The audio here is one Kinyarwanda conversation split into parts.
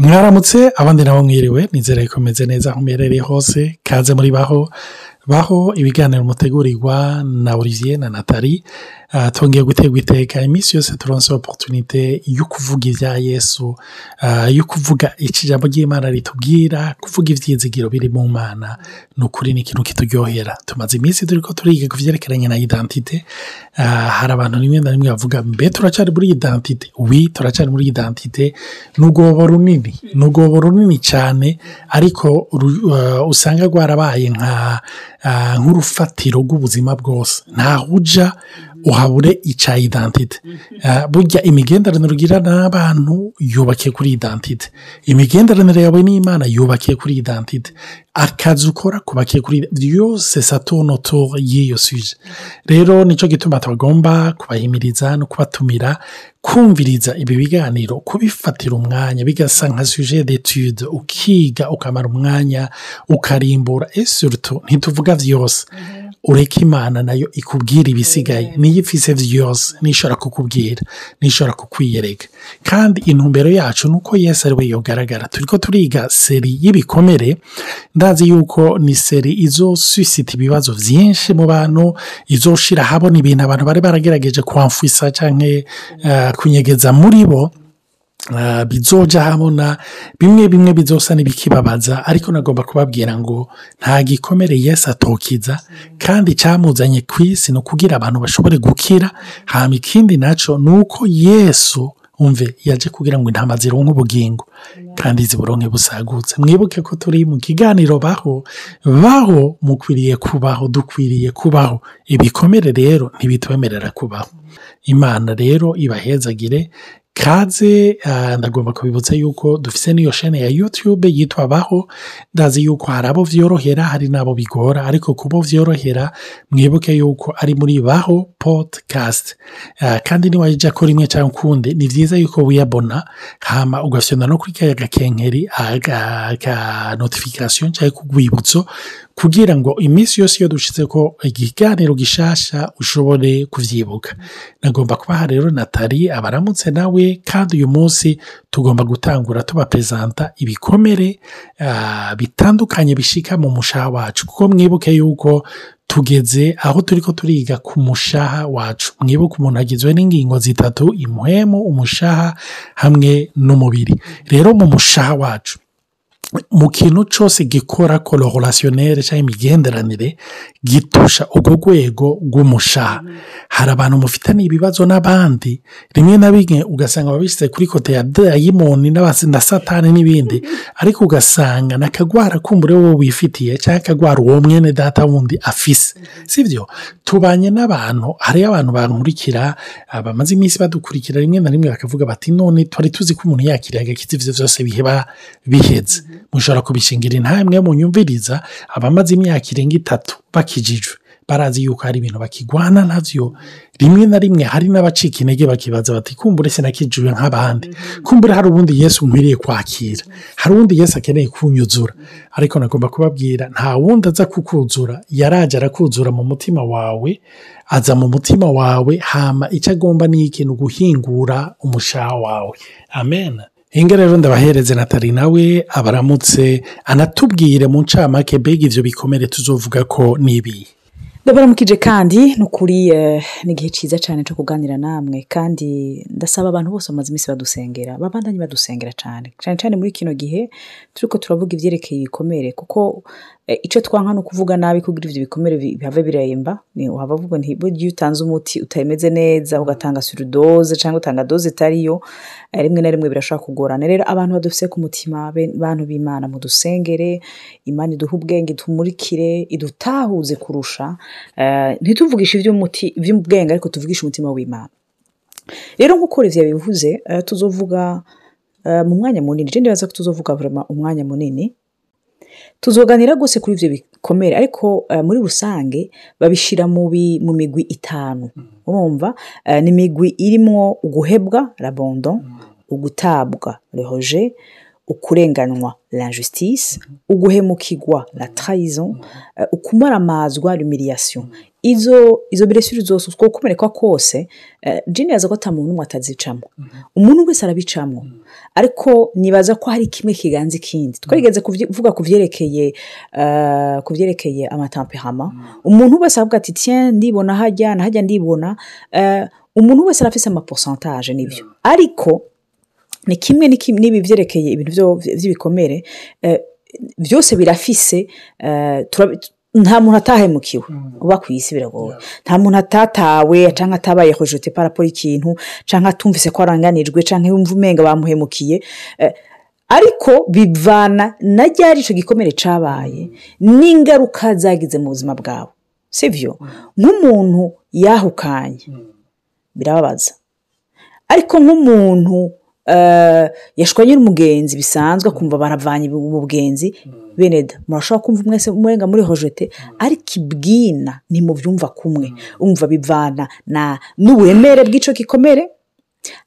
mwaramutse abandi nabo mwiriwe nizere ko meze neza aho muherereye hose kaze muri baho. Baho ibiganiro mutegurirwa na olivier na natali twongeye gutegwa iteka. Iminsi yose turonse oporutunite yo kuvuga ibya yesu yo kuvuga ijambo ry'imana ritubwira kuvuga ibyizigiro biri mu mana. Ni ukuri ni ikintu kituryohera. Tumaze iminsi turi ko turiga ku byerekeranye na idantite hari abantu rimwe na rimwe bavuga mbe turacyari muri idantite wi turacyari muri idantite ni urwobo runini. Ni urwobo runini cyane ariko usanga rwarabaye nk'urufatiro rw'ubuzima bwose. Ntaho ujya uhabure icya idantite burya imigenderanire ugira n'abantu yubakiye kuri idantite imigenderanire yawe n'imana yubakiye kuri idantite akazi ukora kubakiye kuri yose satonoto y'iyo suje rero ni cyo gituma tugomba kubahimiriza no kubatumira kumviriza ibi biganiro kubifatira umwanya bigasa nka suje detude ukiga ukamara umwanya ukarimbura esurutu ntituvuga byose ureke imana na yo ikubwira ibisigaye. Niyo ifise byose nishobora kukubwira nishobora kukwiyereka. Kandi intumbero yacu ni uko yesi ari we yogaragara. Turi ko turiga seri y'ibikomere. Ndazi yuko ni seri izosusita ibibazo byinshi mu bantu izoshira habona ibintu abantu bari baragerageje kwamfisa cyangwa kunyegeza muri bo. Bizoja habona bimwe bimwe bizosa n'ibikibabaza ariko nagomba kubabwira ngo nta gikomere yesi atokiza kandi cyamuzanye ku isi ni ukugira abantu bashobore gukira hanyuma ikindi na cyo ni uko yesu umve yaje kugira ngo intama zironke ubugingo kandi ziburonke busagutse. Mwibuke ko turi mu kiganiro baho baho mukwiriye kubaho dukwiriye kubaho. Ibikomere rero ntibitwemerera kubaho. Imana rero ibahezagire kaze ndagomba kubibutsa yuko dufite n'iyo shene ya yutube yitwa baho ndazi yuko hari abo byorohera hari n'abo bigora ariko kubo byorohera mwibuke yuko ari muri baho podikasti kandi niwajya ko rimwe cyangwa ukundi ni byiza yuko wiyabona hama ugafyona no kuri kaya gakenkeri ka notifikasiyo cyangwa ku rwibutso kugira ngo iminsi yose iyo dushize ko ikiganiro gishasha ushobore kubyibuka nagomba kubaha rero natali abaramutse nawe kandi uyu munsi tugomba gutangura tubaperezanta ibikomere bitandukanye bishika mu mushaha wacu. Kuko mwibuke yuko tugeze aho turi ko turiga ku mushaha wacu. Mwibuke umuntu agizwe n'ingingo zitatu imuhemu umushaha hamwe n'umubiri. Rero mu mushaha wacu. Mu kintu cyose gikora kororasiyoneri cyangwa imigenderanire gitusha urwo rwego rw'umushaha hari abantu mufitanye ibibazo n'abandi rimwe na rimwe ugasanga babishyize kuri kote ya dayimoni na satani n'ibindi ariko ugasanga ni akagwara kumbure wowe wifitiye cyangwa akagwara uwo mwene data wundi afise. Sibyo tubanye n'abantu hariyo abantu bankurikira bamaze iminsi badukurikira rimwe na rimwe bakavuga bati none twari tuzi ko umuntu yakiriye agakiza ibyo byose biheba bihetse mushobora kubishingira intambwe munyumviriza abamaze imyaka irenga itatu bakijijwe. Barazi yuko hari ibintu bakigwana na byo rimwe na rimwe hari n'abacika intege bakibaza bati kumbure sinakijijwe nk'abandi. Kumbure hari ubundi yesu nkwiriye kwakira. Hari ubundi yesu akeneye kunyuzura. Ariko nagomba kubabwira nta wundi aza kukuzura. Yaraje arakuzura mu mutima wawe aza mu mutima wawe hama icyo agomba ni ikintu guhingura umushaha wawe. Amen. Rero ndabahereze natali nawe abaramutse anatubwire mu ncamake mbega ibyo bikomere tuzovuga ko n'ibihe ndabaramukije kandi ni ukuri ni igihe cyiza cyane cyo kuganira namwe kandi ndasaba abantu bose bamaze iminsi badusengera babandanye badusengera cyane cyane cyane muri kino gihe turi ko turavuga ibyerekeye ibikomere kuko icyo twanka ni ukuvuga nabi kugira ibyo bikomere bihave biremba waba uvuga iyo utanze umuti utameze neza ugatanga surudoze cyangwa utanga doze itariyo rimwe na rimwe birashobora kugorana. Rero abantu badufise ku mutima bantu b'imana mu dusengere imana iduha ubwenge tumurikire idutahuze kurusha ntituvugishe iby'umuti by'ubwenge ariko tuvugishe umutima w'imana. Rero nk'uko revya bivuze tuzovuga mu mwanya munini. Njye ndibaza ko tuzovuga umwanya munini. Tuzoganira rwose kuri ibyo bikomere. Ariko muri rusange babishyira mu migwi itanu. Urumva? Ni imigwi irimo uguhebwa rabondo ugutabwa rehoje ukurenganywa la justice uguhemukirwa la trahison ukumaramazwa l'humiliation. Izo izo blessure zose utwo kumeneka kose eh, jini yaza ko ata muntu n'umwe atazicamo umuntu wese arabicamo ariko nibaza ko hari kimwe kiganza ikindi twarigeze kuvyi- kuvuga ku byerekeye eh, ku byerekeye amatemperama umuntu wese aravuga ati tiens ndibona hajya nahajya ndibona. Eh, umuntu wese arafise amaporcentage ni byo ariko ni kimwe n'ibi byerekeye ibintu byo- by'ibikomere eh, byose birafise eh, nta muntu atahemukiwe uba ku isi biragoye. Nta muntu atatawe cyangwa atabaye hojete paraporo ikintu cyangwa atumvise ko aranganijwe cyangwa yumva umenga bamuhemukiye. Eh, ariko bivana na ryari icyo gikomere cyabaye n'ingaruka zagize mu buzima bwawe. Sibyo nk'umuntu yahukanye. Birababaza. Ariko nk'umuntu eh, yashwanye n'umugenzi bisanzwe akumva baravanye mu bugenzi bene da murashobora kumva mwese mwenga muri hojete ariko ibwina ntimubyumva kumwe. Umva bivana na n'uburemere bw'icyo gikomere.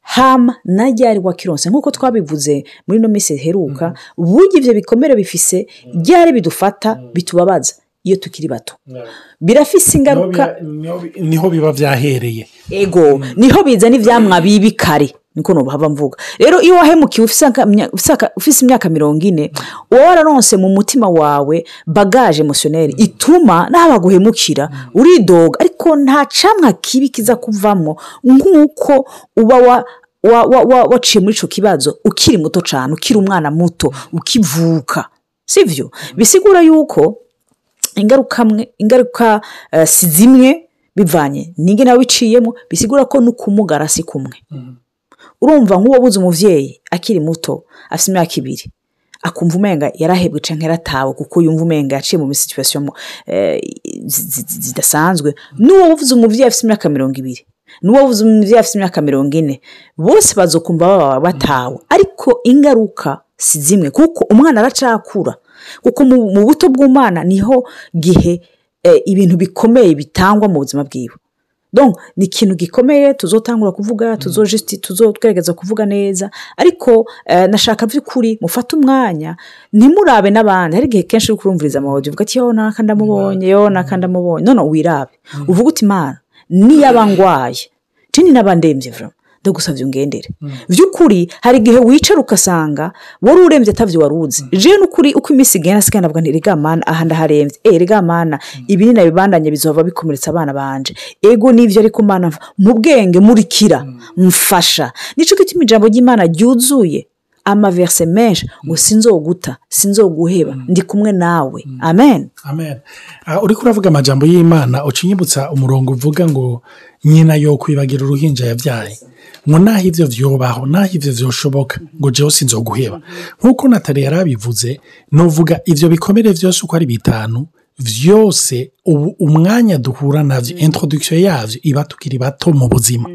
Hama na ryari wakironse? Nk'uko twabivuze muri ino minsi iheruka burya ibyo bikomere bifise ryari bidufata bitubabaza iyo tukiri bato. Birafise ingaruka. ni ho biba byahereye ego ni ho bizana ibyamwa bibi kare. Niko nubuhava mvuga. Rero iyo wahemukiwe ufise imyaka mirongo ine uba wararonse mu mutima wawe bagaje emosiyoneri ituma n'abaguhemukira uridoga. Ariko nta camwa kibi kiza kuvamo nk'uko uba wa wa- wa- wa- waciye muri icyo kibazo ukiri muto cyane ukiri umwana muto ukivuka. Sibyo bisigura yuko ingaruka ingaruka eh, si zimwe bivanye n'inge nawe wiciyemo bisigura ko n'ukumugara si kumwe. Urumva nk'uwabuze umubyeyi akiri muto afite imyaka ibiri. Akumva umenga yarahebwe cyangwa yaratawe kuko yumva umenga yaciye mu situation eh, zi- zi- zidasanzwe. N'uwabuze umubyeyi afite imyaka mirongo ibiri. N'uwabuze umubyeyi afite imyaka mirongo ine. Bose bazokumva baba batawe. Ariko ingaruka si zimwe kuko umwana aracakura. Kuko mu mu buto bw'umwana ni ho gihe eh, ibintu bikomeye bitangwa mu buzima bwiwe. Donc ni ikintu gikomeye tuzotangura kuvuga tuzojusti tuzogerageza kuvuga neza. Ariko eh, nashaka by'ukuri mufate umwanya ntimurabe n'abandi. Hari igihe kenshi uri kurumviriza amawodi uvuga ati yo naka ndamubonye yo naka ndamubonye. None wirabe. Uvuga uti mana niyaba ngwaye. Tini n'abandembye vraiment ndagusabye ungendere. By'ukuri hari igihe wicara ugasanga wari urembye atavyo wari uzi. Jewe n'ukuri uko iminsi igenda asigaye navuga nti rega mana aha ndaharembye. Eh rega mana. Ibi ni nabibandanye bizohava bikomeretsa abana banje. Ego nivyo ariko mfa- mu bwenge murikira mfasha. Nico gituma ijambo ry'imana ryuzuye? Amaverse menshi. Ngo sinzoguta sinzoguheba. Ndi kumwe nawe. Amen. Amen. Ah, uriko uravuga amajambo y'imana uca unyibutsa umurongo uvuga ngo nyina yo kwibagira uruhinja yabyaye. Ngo naho ibyo vyobaho naho ibyo vyoshoboka ngo jewe sinzoguheba nk'uko natali yari abivuze nuvuga ivyo bikomere vyose uko ari bitanu vyose ubu umwanya duhura navyo introduction yavyo iba tukiri bato mu buzima.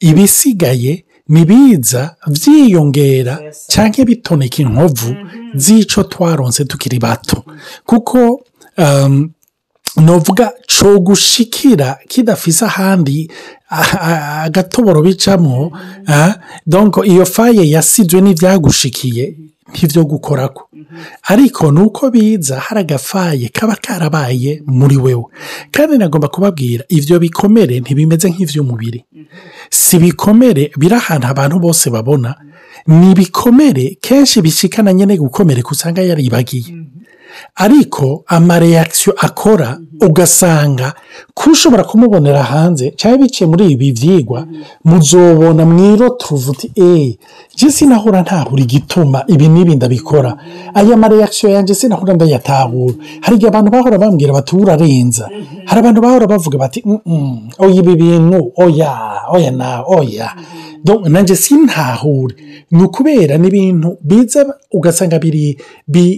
Ibisigaye nibiza vyiyongera canke bitoneka inkovu z'ico twaronse tukiri bato. Kuko um, novuga co gushikira kidafise ahandi agatoboro bicamwo ah, donc iyo faye yasizwe n'ivyagushikiye ntivyo gukorako. Ariko nuko biza hari agafaye kaba karabaye muri wewe. Kandi nagomba kubabwira ivyo bikomere ntibimeze nk'ivy'umubiri. Si ibikomere biri ahantu abantu bose babona. Ni ibikomere kenshi bishikana nyine gukomereka usanga yaribagiye. Ariko amareyakisiyo akora ugasanga ko ushobora kumubonera hanze cyangwa biciye muri ibi byigwa muzobona mwiroturuvu uti eee njye sinahura ntahura igituma ibi n'ibi ndabikora. Aya mareyakisiyo yanjye sinahura ndayatahura. Hari igihe abantu bahora bambwira bati urarenza. Hari abantu bahora bavuga bati "Mm-mm, oya ibi bintu oya oya na oya. Nanjye sintahure ni ukubera n'ibintu biza ugasanga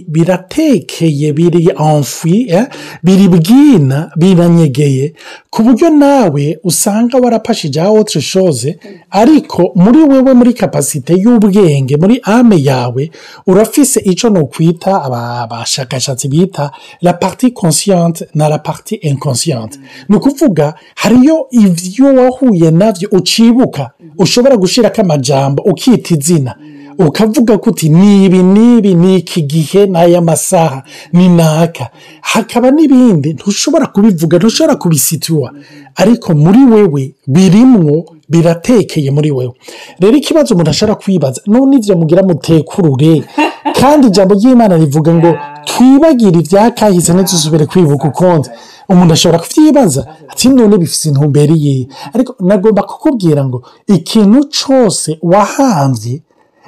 biratekeye biri enfui eh, biri bwina biranyegeye. Ku buryo nawe usanga warapashije aho chose ariko muri wewe muri kapasite y'ubwenge muri ame yawe urafise icyo ni ukwita aba- abashakashatsi bita la partie consciente na la partie inconsciente. Ni ukuvuga hariyo ibyo wahuye na byo ucibuka ushobora gushyirako amajambo ukita izina ukavuga ko uti ni ibi n'ibi ni iki gihe n'aya masaha ni naka. Hakaba n'ibindi ntushobora kubivuga ntushobora kubisituwa ariko muri wewe birimwo biratekeye muri wewe. Rero ikibazo umuntu ashobora kwibaza none ibyo mugira mutekurure. kandi ijambo ry'imana rivuga ngo twibagire ibyakahise ntidusubire kwibuka ukundi. Umuntu ashobora kubyibaza ati none bifite intumbero iyihe ariko nagomba kukubwira ngo ikintu cyose wahambye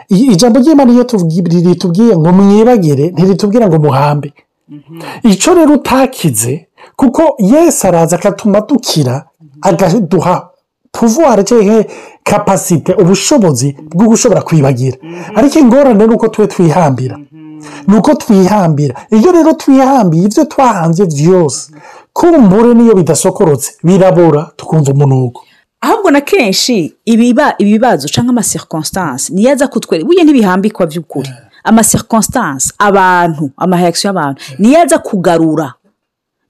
ijambo ry'imana iyo tubwi- ritubwiye ngo mwibagire ntiritubwira ngo muhambe. Icyo rero utakize kuko yesu araza agatuma dukira akaduha puvuwari cyangwa kapasite ubushobozi bwo gushobora kwibagira? Ariko ingorane ni uko twe twihambira. Ni uko twihambira. Iyo rero twihambiye ibyo twahanze byose kumbure n'iyo bidasokorotse birabora tukumva umunuko. Ahubwo na kenshi ibiba ibibazo cyangwa amasirikonsitansi niyo aza kutwereka buriya ntibihambikwa by'ukuri. Amasirikonsitansi abantu amahayakisiyo y'abantu niyo aza kugarura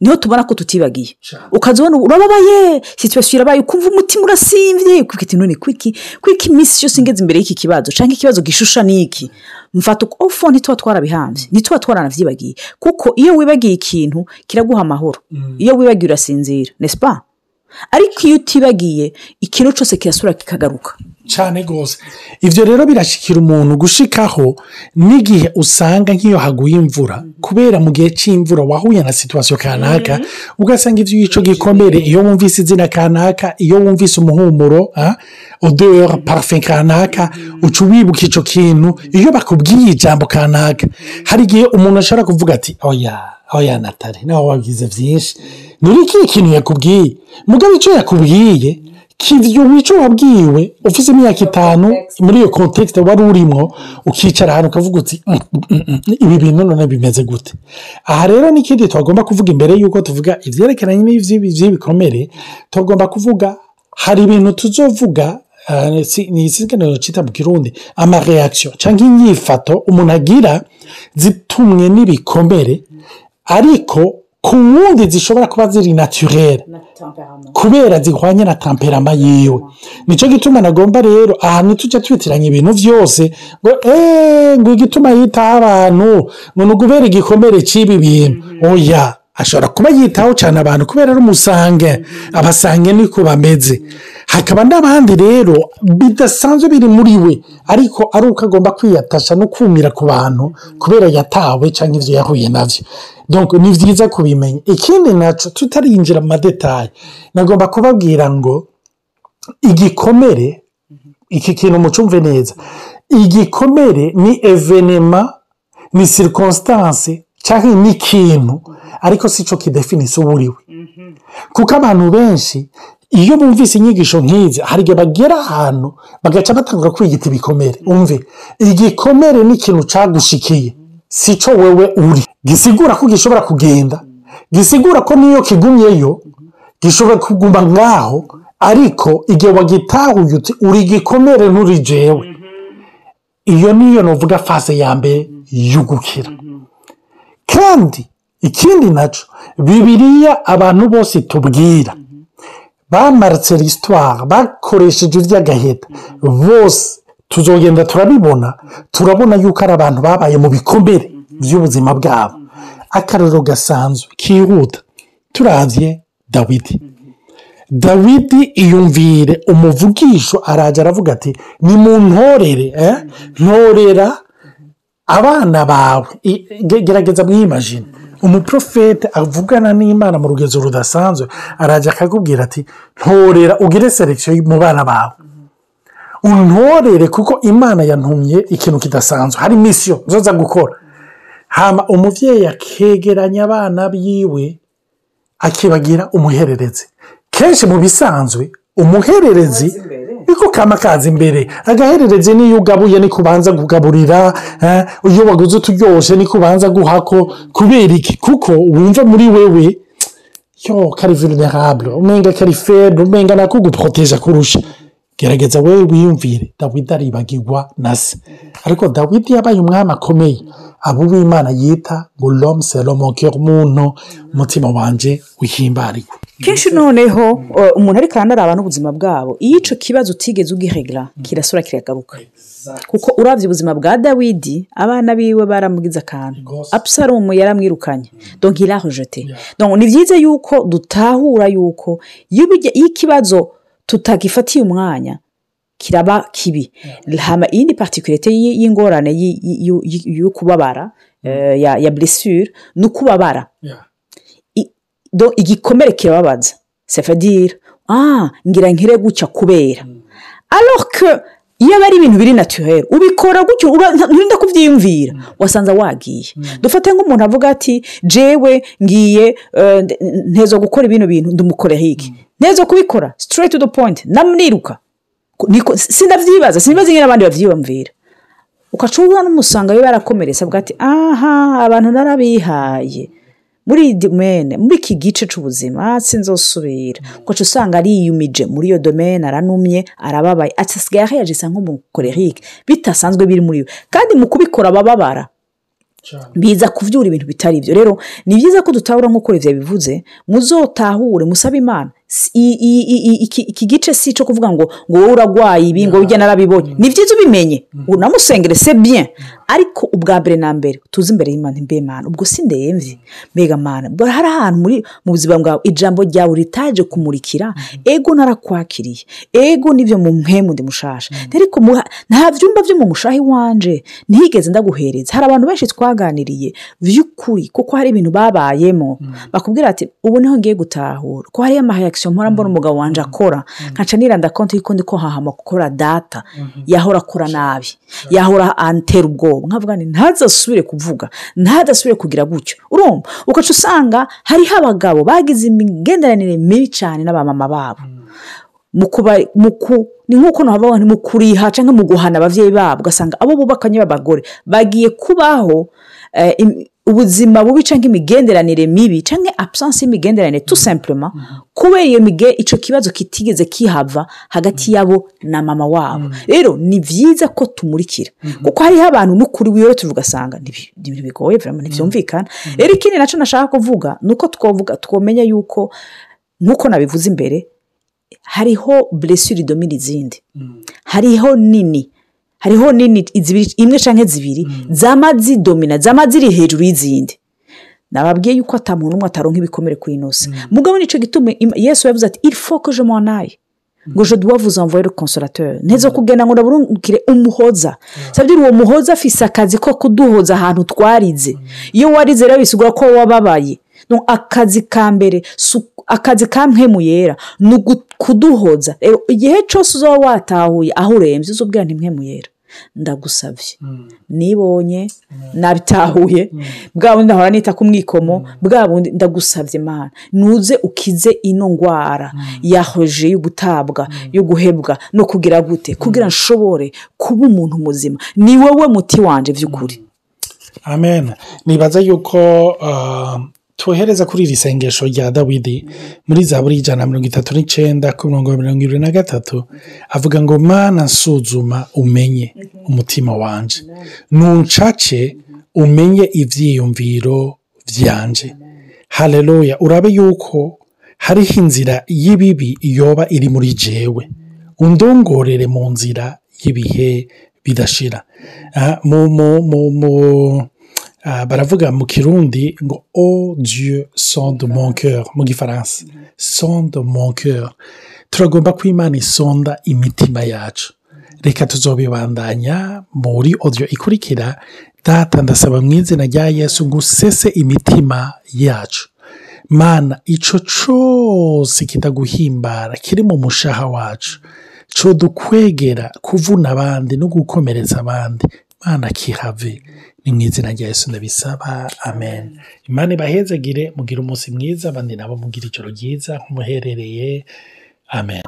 ni ho tubona ko tutibagiye. Ukaza ubona urababaye. Situwasiyo irabaye. Ukumva umutima urasimvye. Kwiki none kwiki? Kwiki iminsi yose ingeze imbere y'iki kibazo? Cyangwa ikibazo gishusha n'iki mfata uko ofo ntituba twarabihambye ntituba twaranavyibagiye. Kuko iyo wibagiye ikintu kiraguha amahoro. Iyo wibagiye urasinzira. Nesipa ariko iyo utibagiye ikintu cyose kirasubira kikagaruka. Cyane rwose. Ibyo rero birashyikira umuntu gushikaho n'igihe usanga nk'iyo haguye imvura kubera mu gihe cy'imvura wahuye na situwasiyo kanaka ugasanga ibyo yico gikomere iyo wumvise izina kanaka iyo wumvise umuhumuro odeur parufe kanaka uca wibuka icyo kintu iyo bakubwiye ijambo kanaka. Hari igihe umuntu ashobora kuvuga ati oya oya natale nawe wabigize byinshi. Ni iki kintu yakubwiye? Mugabo icyo yakubwiye kivyo wico wabwiwe ufite imyaka itanu muri iyo kontekisite wari urimo ukicara ahantu ukavuga uti "Mm, mm, mm, ibi bintu none bimeze gute? Aha rero n'ikindi twagomba kuvuga imbere y'uko tuvuga ibyerekeranye n'iby'ibi by'ibikomere tugomba kuvuga hari ibintu tuzovuga si- ni isiganiro cyita mu kirundi amareakisiyo cyangwa inyifato umuntu agira zitumwe n'ibikomere ariko ku wundi zishobora kuba ziri naturere kubera zihwanye na tamperama yiwe. Nicyo gituma nagomba rero ahantu tujya twitiranya ibintu byose ngo eee ngo igituma yitaho abantu ngo ni ukubera igikomere cy'ibi bintu. Oya. Ashobora kuba yitaho cyane abantu kubera ari umusange. Abasange niko bameze. Hakaba n'abandi rero bidasanzwe biri muri we ariko ari uko agomba kwiyatasha no kumira ku bantu kubera yatawe cyangwa ibyo yahuye na byo ni byiza kubimenya. Ikindi na cyo tutarinjira mu madetaye nagomba kubabwira ngo igikomere iki kintu mucumve neza igikomere ni evenema ni sirikonsitanse cyangwa ni ikintu ariko si cyo kidefinisa uwo uriwe kuko abantu benshi iyo bumvise inyigisho nk'izi hari igihe bagera ahantu bagaca batangura kwiyita ibikomere. Umve igikomere ni ikintu cyagushikiye si cyo wowe uri. Gisigura ko gishobora kugenda. Gisigura ko n'iyo kigumyeyo gishobora kuguma ngaho ariko igihe wagitahuye uti uri igikomere nturi jewe iyo niyo nuvuga fase ya mbere y'ugukira. Kandi ikindi na cyo bibiriya abantu bose tubwira. Bamaritse lisitwara bakoresheje iby'agaheta bose tuzogenda turabibona turabona yuko ari abantu babaye mu bikomere by'ubuzima bwabo. Akararo gasanzwe kihuta. Turabye dawidi. Dawidi iyumvire umuvugisho arajya aravuga ati ni mu ntorere eh? ntorera abana bawe. Gerageza mwimajine. Umuprofete avugana n'imana mu rugezo rudasanzwe arajya akakubwira ati ntorera ugire selekisiyo mu bana bawe. Untorere kuko imana yantumye ikintu kidasanzwe. Hari misiyo zoza gukora. Hama umubyeyi akegeranya abana biwe akibagira umuhererezi. Kenshi mu bisanzwe umuhererezi niko kama kaza imbere. Agahererezi niyo ugabuye niko ubanza kugaburira eh, iyo waguze uturyoshye niko ubanza guhako kubera iki? Kuko wumva muri wewe yo kari vulnerable umenga kari feble umenga nako guporoteje kurusha. Gerageza wowe wiyumvire. Dawidi aribagirwa na se. Ariko dawidi yabaye umwami akomeye. Abo uwimana yita ngo au cœur umuntu umutima wanje wihimbarirwa kenshi noneho umuntu ariko aranaraba n'ubuzima bwabo iyo icyo kibazo utigeze ugiregera kirasura kiragaruka. Kuko urabye ubuzima bwa dawidi abana biwe baramugize akantu. Abusalomu yaramwirukanye. Donc il a rejeté. Donc ni byiza yuko dutahura yuko iyo ikibazo tutagifatiye umwanya kiraba kibi. Hama iyindi particularité y- y'ingorane yo kubabara eh, ya blessure ni ukubabara. Do igikomere kirababaza. Sefadire ah ngira nkire gutya kubera. Alors que iyo aba ari ibintu biri naturel ubikora gutyo nturinda kubyiyumvira wasanze wagiye. Dufate nk'umuntu avuga ati jewe ngiye eh, ntezo gukora ibino bintu ndumukorera iki? Ntezo kubikora to the point namwiruka sinabyibaza sinibaza nyine abandi babyiyumvira. Ugaca ubona n'umusanga we barakomeretse avuga ati aha abantu narabihaye. Muri iyi domene muri iki gice cy'ubuzima sinzosubira. Ugaca usanga ariyumije muri iyo domene aranumye arababaye. Asigaye ahayajisa nk'umukorerike bitasanzwe biri muri we kandi mu kubikora abababara biza kubyura ibintu bitari byo. Rero ni byiza ko dutahura nk'uko Olivier bivuze muzotahure musabe imana. Iki gice si icyo kuvuga ngo ngo wowe uragwaye ibi ngo ujya narabibonye. Ni byiza ubimenye. Unamusengere se bien. Ariko ubwa mbere na mbere tuzi imbere y'imana mbe mana ubwo si ndemve mbega mana hari ahantu muri mu buzima bwawe ijambo ryawe ritaje kumurikira ego narakwakiriye ego ni byo mu mpemu ndi mushasha. Ariko muha- nta byumba byo mu mushahi wanje ntigeze ndaguhereza. Hari abantu benshi twaganiriye by'ukuri kuko hari ibintu babayemo. Bakubwira ati ubu ni ho ngiye gutahura. Ko hariyo amahayakisiyo mpora mbona umugabo wanje akora nkaca niranda konti yuko ndi ko hahama gukora data. Yahora akora nabi. Yahora antera ubwoba. Nkavuga ni ntazasubire kuvuga ntazasubire kugira gutyo. Urumva ugaca usanga hariho abagabo bagize imigenderanire mibi cyane n'abamama babo. Ni nk'uko ngo mu kuriha cyangwa mu guhana ababyeyi babo. Ugasanga abo bubakanye b'abagore bagiye kubaho eh, ubuzima bubi cyangwa imigenderanire mibi cyangwa absence y'imigenderanire tout simplement kubera iyo mige icyo kibazo kitigeze kihava hagati yabo na mama wabo. Rero ni byiza ko tumurikira. Kuko hariho abantu n'ukuri wiwe tuvuga asanga ni ibi- ni ibintu bigoye ntibyumvikana rero ikindi na cyo nashaka kuvuga ni uko twavuga twamenya yuko nk'uko nabivuze imbere hariho blessure idomina izindi. Hariho nini. Hariho nini? Imwe cyangwa zibiri? Zama zidomina zama ziri hejuru y'izindi. Nababwiye yuko atamuntu umwe ataronka ibikomere kuri ino si mugabo ni cyo gituma yesu yavuze ati il faut que je m'en aille. Ngo dois vous envoyer le consolateur. Nteze kugenda ngo ndaburungukire umuhoza. Sabye uwo muhoza afise akazi ko kuduhoza ahantu twarize. Iyo warize rero bisigura ko wababaye. Akazi ka mbere akazi ka mpemu yera ni kuduhoza. Rero igihe cyose uzaba watahuye aho urembye uzubwira nti mpemu yera. Ndagusabye nibonye nabitahuye. Bwa bundi ndahora nita ku mwikomo. Bwa bundi ndagusabye mana nuze ukize ino ndwara yahoje yo gutabwa yo guhebwa no kugira gute. Kugira nshobore kuba umuntu muzima. Ni wowe muti wanje by'ukuri amen. Nibaza yuko twohereza kuri iri sengesho rya dawidi muri za buri ijana na mirongo itatu n'icyenda ku mirongo mirongo irindwi na gatatu avuga ngo mana nsuzuma umenye umutima wanje. Nuncace umenye ibyiyumviro byanje hareruya urabe yuko hariho inzira y'ibibi yoba iri muri jewe. Undongorere mu nzira y'ibihe bidashira. Ah, mu baravuga mu kirundi ngo o dieu sonde mon cœur mu gifaransa sonde mon cœur. Turagomba ko imana isonda imitima yacu. Reka tuzobibandanya muri audio ikurikira. Data ndasaba mu izina rya yesu ngo usese imitima yacu. Mana icyo cyose kitaguhimbara kiri mu mushaha wacu. Cyo dukwegera kuvuna abandi no gukomeretsa abandi. Mana kihave. Ni mu izina rya yesu ndabisaba amen. Imana ibahezagire mugire umunsi mwiza abandi nabo mugire ijoro ryiza nk'umuherereye amen.